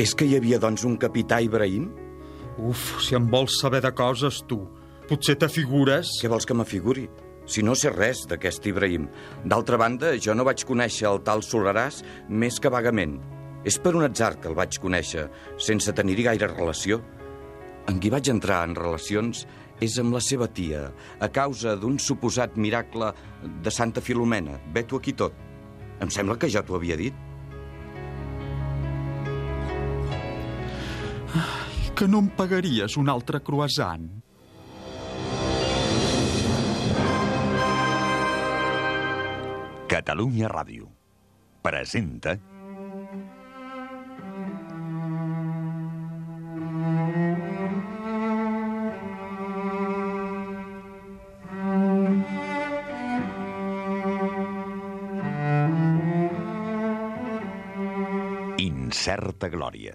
És que hi havia, doncs, un capità Ibrahim? Uf, si em vols saber de coses, tu. Potser t'afigures... Què vols que m'afiguri? Si no sé res d'aquest Ibrahim. D'altra banda, jo no vaig conèixer el tal Solaràs més que vagament. És per un atzar que el vaig conèixer, sense tenir-hi gaire relació. En qui vaig entrar en relacions és amb la seva tia, a causa d'un suposat miracle de Santa Filomena. Ve-t'ho aquí tot. Em sembla que ja t'ho havia dit. Que no em pagaries un altre croissant? Catalunya Ràdio presenta Incerta Glòria,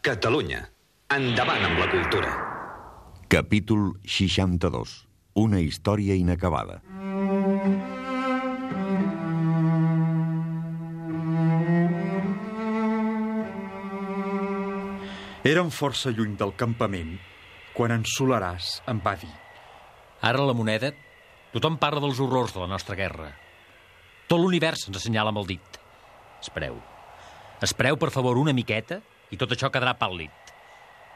Catalunya. Endavant amb la cultura. Capítol 62. Una història inacabada. Érem força lluny del campament quan en Solaràs em va dir Ara la moneda, tothom parla dels horrors de la nostra guerra. Tot l'univers ens assenyala amb el dit. Espereu. Espereu, per favor, una miqueta i tot això quedarà pàl·lid.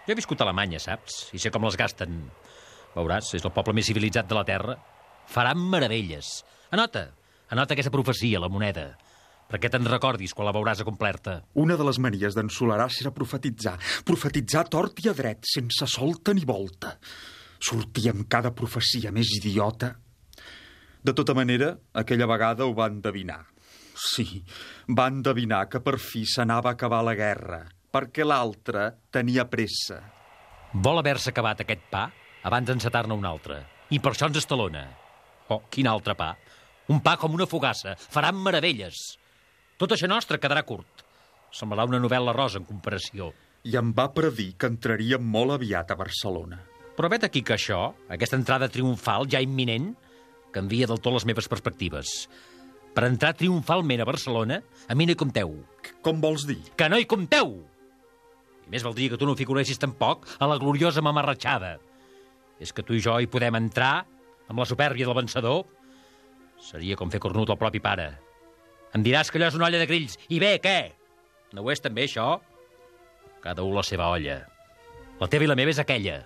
Jo he viscut a Alemanya, saps? I sé com les gasten. Veuràs, és el poble més civilitzat de la Terra. Faran meravelles. Anota, anota aquesta profecia, la moneda, perquè te'n recordis quan la veuràs acomplerta. Una de les manies d'en Solaràs era profetitzar. Profetitzar tort i a dret, sense solta ni volta. Sortia amb cada profecia més idiota. De tota manera, aquella vegada ho va endevinar. Sí, va endevinar que per fi s'anava a acabar la guerra, perquè l'altre tenia pressa. Vol haver-se acabat aquest pa abans d'encetar-ne un altre. I per això ens estalona. Oh, quin altre pa? Un pa com una fogassa. Faran meravelles. Tot això nostre quedarà curt. Semblarà una novel·la rosa en comparació. I em va predir que entraríem molt aviat a Barcelona. Però vet aquí que això, aquesta entrada triomfal ja imminent, canvia del tot les meves perspectives. Per entrar triomfalment a Barcelona, a mi no hi compteu. Com vols dir? Que no hi compteu! I més valdria que tu no figuressis tampoc a la gloriosa mamarratxada. És que tu i jo hi podem entrar amb la supèrbia del vencedor. Seria com fer cornut al propi pare. Em diràs que allò és una olla de grills. I bé, què? No ho és també, això? Cada un la seva olla. La teva i la meva és aquella.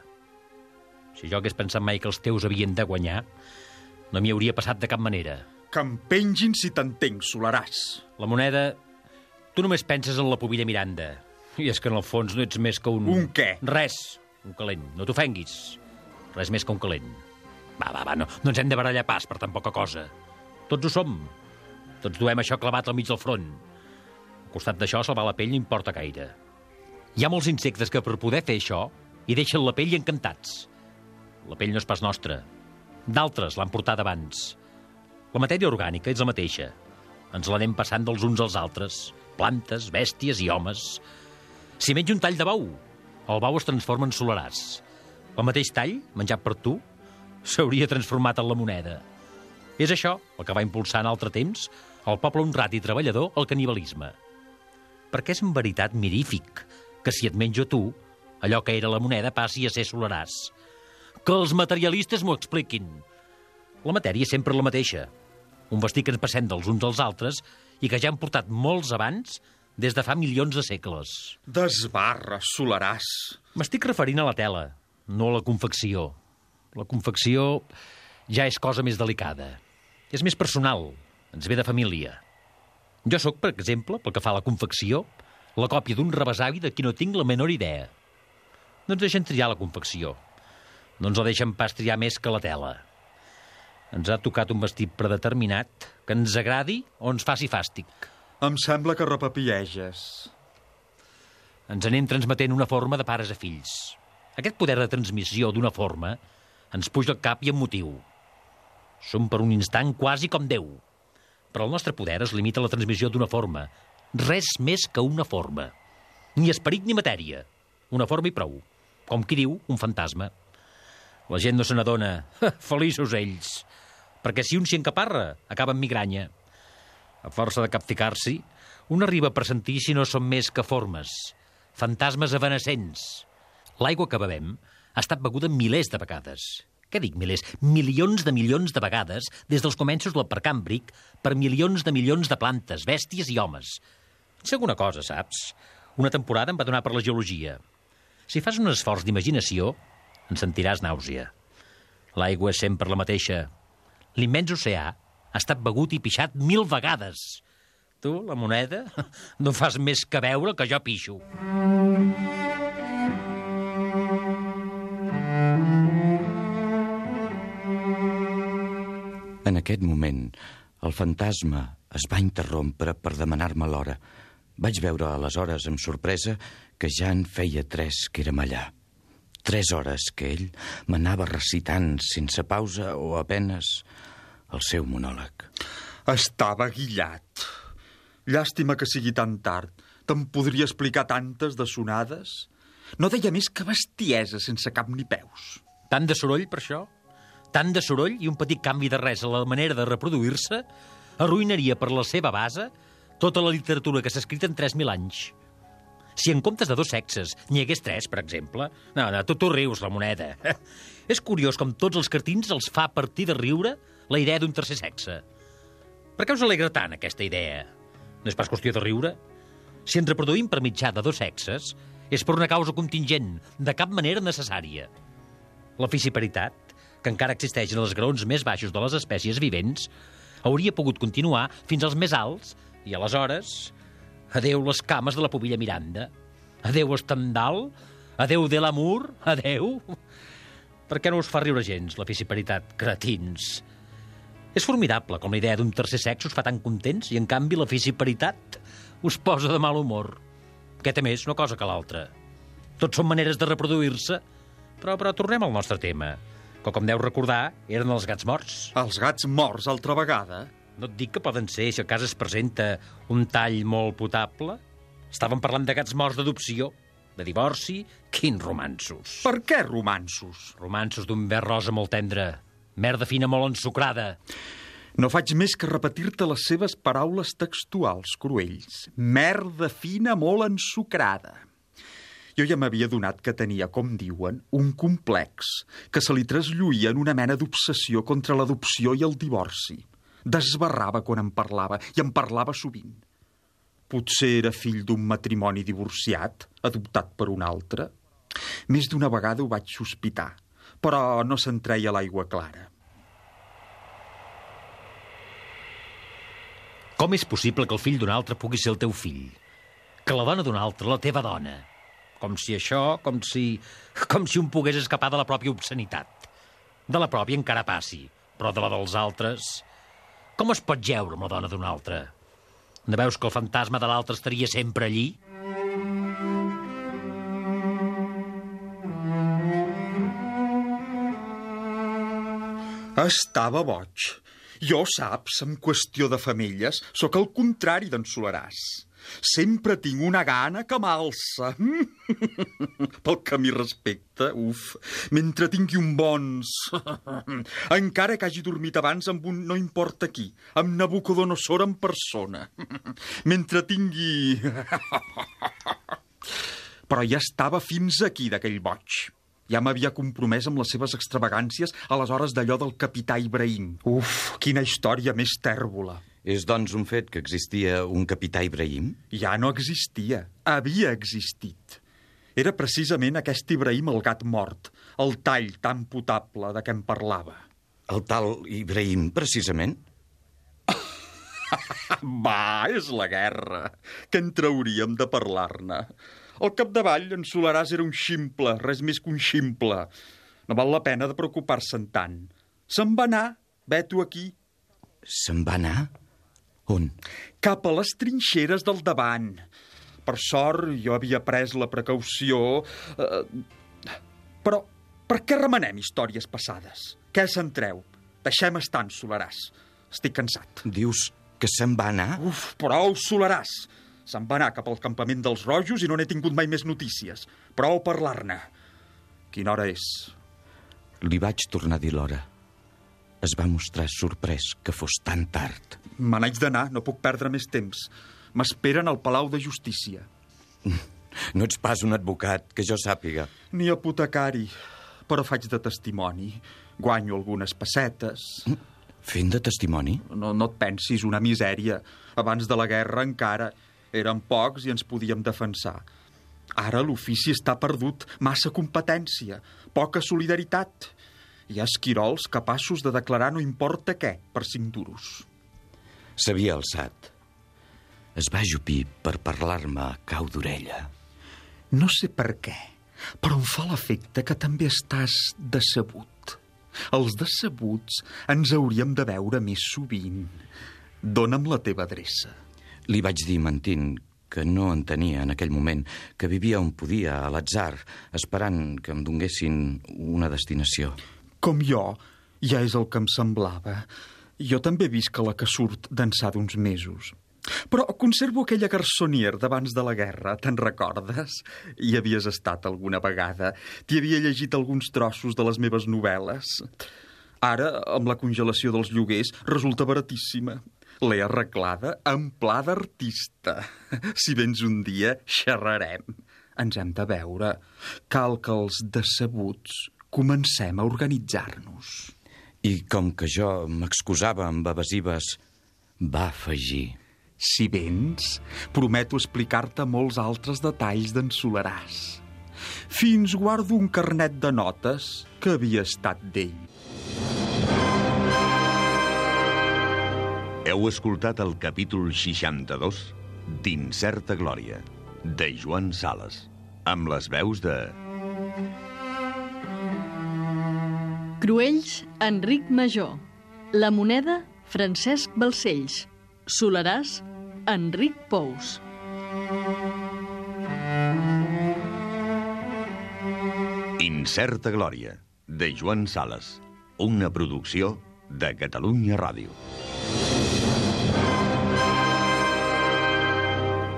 Si jo hagués pensat mai que els teus havien de guanyar, no m'hi hauria passat de cap manera. Que em pengin si t'entenc, Solaràs. La moneda... Tu només penses en la pobilla Miranda. I és que en el fons no ets més que un... Un què? Res. Un calent. No t'ofenguis. Res més que un calent. Va, va, va, no, no ens hem de barallar pas per tan poca cosa. Tots ho som. Tots duem això clavat al mig del front. Al costat d'això, salvar la pell no importa gaire. Hi ha molts insectes que per poder fer això hi deixen la pell encantats. La pell no és pas nostra. D'altres l'han portada abans. La matèria orgànica és la mateixa. Ens l'anem passant dels uns als altres. Plantes, bèsties i homes. Si menjo un tall de bou, el bou es transforma en solaràs. El mateix tall, menjat per tu, s'hauria transformat en la moneda. És això el que va impulsar en altre temps el poble honrat i treballador al canibalisme. Perquè és en veritat mirífic que si et menjo tu, allò que era la moneda passi a ser solaràs. Que els materialistes m'ho expliquin. La matèria és sempre la mateixa. Un vestit que ens passem dels uns als altres i que ja han portat molts abans des de fa milions de segles. Desbarra, Solaràs. M'estic referint a la tela. no la confecció. La confecció ja és cosa més delicada. És més personal, ens ve de família. Jo sóc, per exemple, pel que fa a la confecció, la còpia d'un rebesavi de qui no tinc la menor idea. No ens deixen triar la confecció. No ens la deixen pas triar més que la tela. Ens ha tocat un vestit predeterminat que ens agradi o ens faci fàstic. Em sembla que repapieges. Ens anem transmetent una forma de pares a fills. Aquest poder de transmissió d'una forma ens puja al cap i amb motiu. Som per un instant quasi com Déu. Però el nostre poder es limita a la transmissió d'una forma. Res més que una forma. Ni esperit ni matèria. Una forma i prou. Com qui diu, un fantasma. La gent no se n'adona. Feliços ells. Perquè si un s'hi encaparra, acaba amb migranya. A força de capficar-s'hi, un arriba a pressentir si no són més que formes. Fantasmes evanescents. L'aigua que bevem ha estat beguda milers de vegades. Què dic milers? Milions de milions de vegades des dels començos del percàmbric per milions de milions de plantes, bèsties i homes. Sé alguna cosa, saps? Una temporada em va donar per la geologia. Si fas un esforç d'imaginació, en sentiràs nàusea. L'aigua és sempre la mateixa. L'immens oceà ha estat begut i pixat mil vegades. Tu, la moneda, no fas més que veure que jo pixo. En aquest moment, el fantasma es va interrompre per demanar-me l'hora. Vaig veure aleshores amb sorpresa que ja en feia tres que érem allà. Tres hores que ell m'anava recitant sense pausa o apenes el seu monòleg. Estava guillat. Llàstima que sigui tan tard. Te'n podria explicar tantes de sonades? No deia més que bestiesa sense cap ni peus. Tant de soroll per això? Tant de soroll i un petit canvi de res a la manera de reproduir-se arruïnaria per la seva base tota la literatura que s'ha escrit en 3.000 anys. Si en comptes de dos sexes n'hi hagués tres, per exemple... No, no, tu, tu rius, la moneda. És curiós com tots els cartins els fa partir de riure la idea d'un tercer sexe. Per què us alegra tant, aquesta idea? No és pas qüestió de riure? Si ens reproduïm per mitjà de dos sexes, és per una causa contingent, de cap manera necessària. La fisiparitat, que encara existeix en els graons més baixos de les espècies vivents, hauria pogut continuar fins als més alts, i aleshores... Adeu les cames de la pubilla Miranda. Adeu Estendal. Adeu de l'amor. Adeu. Per què no us fa riure gens, la fisiparitat, cretins? És formidable com la idea d'un tercer sexe us fa tan contents i, en canvi, la fisiparitat us posa de mal humor. Què té més una cosa que l'altra? Tots són maneres de reproduir-se, però, però tornem al nostre tema, que, com deu recordar, eren els gats morts. Els gats morts altra vegada? No et dic que poden ser, si a cas es presenta un tall molt potable. Estàvem parlant de gats morts d'adopció, de divorci, quins romansos. Per què romansos? Romansos d'un verd rosa molt tendre, merda fina molt ensucrada. No faig més que repetir-te les seves paraules textuals, Cruells. Merda fina molt ensucrada. Jo ja m'havia donat que tenia, com diuen, un complex, que se li traslluïa en una mena d'obsessió contra l'adopció i el divorci. Desbarrava quan em parlava, i em parlava sovint. Potser era fill d'un matrimoni divorciat, adoptat per un altre. Més d'una vegada ho vaig sospitar, però no se'n treia l'aigua clara. Com és possible que el fill d'un altre pugui ser el teu fill? Que la dona d'un altre, la teva dona? Com si això, com si... com si un pogués escapar de la pròpia obscenitat. De la pròpia encara passi, però de la dels altres... Com es pot geure amb la dona d'un altre? No veus que el fantasma de l'altre estaria sempre allí? Estava boig. Jo, saps, en qüestió de femelles, sóc el contrari d'en Solaràs. Sempre tinc una gana que m'alça. Pel que m'hi respecta, uf, mentre tingui un bons... Encara que hagi dormit abans amb un no importa qui, amb Nabucodonosor en persona. Mentre tingui... Però ja estava fins aquí d'aquell boig. Ja m'havia compromès amb les seves extravagàncies a les hores d'allò del capità Ibrahim. Uf, quina història més tèrbola. És, doncs, un fet que existia un capità Ibrahim? Ja no existia. Havia existit. Era precisament aquest Ibrahim el gat mort, el tall tan potable de què em parlava. El tal Ibrahim, precisament? Va, és la guerra. Què en trauríem de parlar-ne? Al capdavall, en Solaràs era un ximple, res més que un ximple. No val la pena de preocupar-se'n tant. Se'n va anar, veto aquí, Se'n va anar? On? cap a les trinxeres del davant. Per sort, jo havia pres la precaució... Eh, però per què remenem històries passades? Què se'n treu? Deixem estar en Solaràs. Estic cansat. Dius que se'n va anar? Uf, prou Solaràs. Se'n va anar cap al campament dels rojos i no n'he tingut mai més notícies. Prou parlar-ne. Quina hora és? Li vaig tornar a dir l'hora. Es va mostrar sorprès que fos tan tard. Me n'haig d'anar, no puc perdre més temps. M'esperen al Palau de Justícia. No ets pas un advocat, que jo sàpiga. Ni apotecari, però faig de testimoni. Guanyo algunes pessetes. Fent de testimoni? No, no et pensis, una misèria. Abans de la guerra encara érem pocs i ens podíem defensar. Ara l'ofici està perdut, massa competència, poca solidaritat. Hi ha esquirols capaços de declarar no importa què per cinc duros. S'havia alçat. Es va ajupir per parlar-me a cau d'orella. No sé per què, però em fa l'efecte que també estàs decebut. Els decebuts ens hauríem de veure més sovint. Dóna'm la teva adreça. Li vaig dir, mentint, que no entenia en aquell moment, que vivia on podia, a l'atzar, esperant que em donguessin una destinació. Com jo, ja és el que em semblava. Jo també visc a la que surt d'ençà d'uns mesos. Però conservo aquella garçonier d'abans de la guerra, te'n recordes? Hi havies estat alguna vegada. T'hi havia llegit alguns trossos de les meves novel·les. Ara, amb la congelació dels lloguers, resulta baratíssima. L'he arreglada en pla d'artista. Si vens un dia, xerrarem. Ens hem de veure. Cal que els decebuts comencem a organitzar-nos. I com que jo m'excusava amb evasives, va afegir... Si vens, prometo explicar-te molts altres detalls d'en Solaràs. Fins guardo un carnet de notes que havia estat d'ell. Heu escoltat el capítol 62 d'Incerta Glòria, de Joan Sales, amb les veus de... Cruells, Enric Major. La moneda, Francesc Balcells. Solaràs, Enric Pous. Incerta Glòria, de Joan Sales, una producció de Catalunya Ràdio.